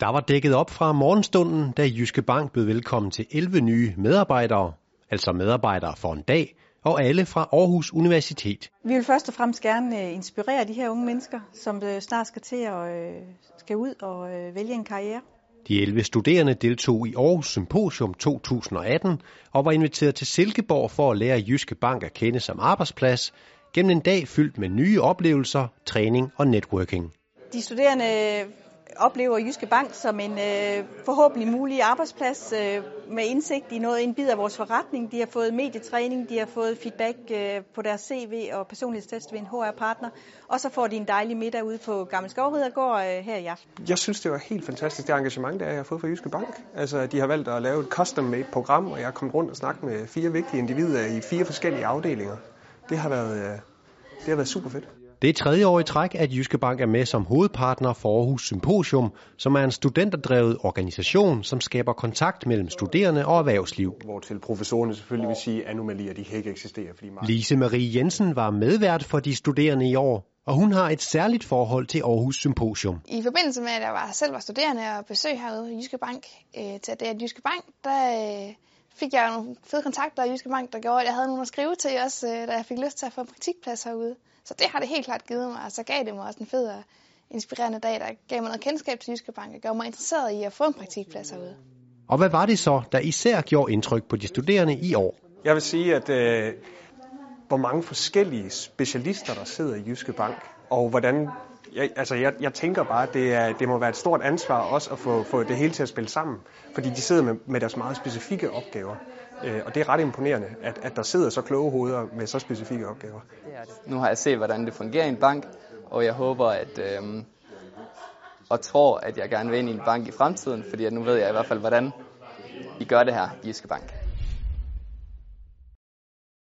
Der var dækket op fra morgenstunden, da Jyske Bank bød velkommen til 11 nye medarbejdere, altså medarbejdere for en dag, og alle fra Aarhus Universitet. Vi vil først og fremmest gerne øh, inspirere de her unge mennesker, som øh, snart skal til at øh, skal ud og vælge en karriere. De 11 studerende deltog i Aarhus Symposium 2018 og var inviteret til Silkeborg for at lære Jyske Bank at kende som arbejdsplads gennem en dag fyldt med nye oplevelser, træning og networking. De studerende oplever Jyske Bank som en øh, forhåbentlig mulig arbejdsplads øh, med indsigt i noget en bid af vores forretning. De har fået medietræning, de har fået feedback øh, på deres CV og personlighedstest ved en HR-partner, og så får de en dejlig middag ude på Gamle Skovridergård øh, her i aften. Jeg synes, det var helt fantastisk, det engagement, der jeg har fået fra Jyske Bank. Altså, de har valgt at lave et custom-made program, og jeg har kommet rundt og snakket med fire vigtige individer i fire forskellige afdelinger. Det har været, øh, det har været super fedt. Det er tredje år i træk, at Jyske Bank er med som hovedpartner for Aarhus Symposium, som er en studenterdrevet organisation, som skaber kontakt mellem studerende og erhvervsliv. Hvor til professorerne selvfølgelig vil sige, at anomalier de kan ikke eksistere. Fordi Lise Marie Jensen var medvært for de studerende i år, og hun har et særligt forhold til Aarhus Symposium. I forbindelse med, at jeg var, selv var studerende og besøg herude i Jyske Bank, øh, til det at Jyske Bank, der øh, fik jeg nogle fede kontakter i Jyske Bank, der gjorde, at jeg havde nogen at skrive til også, øh, da jeg fik lyst til at få en praktikplads herude. Så det har det helt klart givet mig, og så gav det mig også en fed og inspirerende dag, der gav mig noget kendskab til Jyske Bank og gjorde mig interesseret i at få en praktikplads herude. Og hvad var det så, der især gjorde indtryk på de studerende i år? Jeg vil sige, at øh, hvor mange forskellige specialister, der sidder i Jyske Bank, og hvordan jeg, altså jeg, jeg tænker bare, at det, er, det må være et stort ansvar også at få, få det hele til at spille sammen, fordi de sidder med, med deres meget specifikke opgaver. Øh, og det er ret imponerende, at, at der sidder så kloge hoveder med så specifikke opgaver. Nu har jeg set, hvordan det fungerer i en bank, og jeg håber, at, øh, og tror, at jeg gerne vil ind i en bank i fremtiden, fordi nu ved jeg i hvert fald, hvordan I gør det her i Jyske Bank.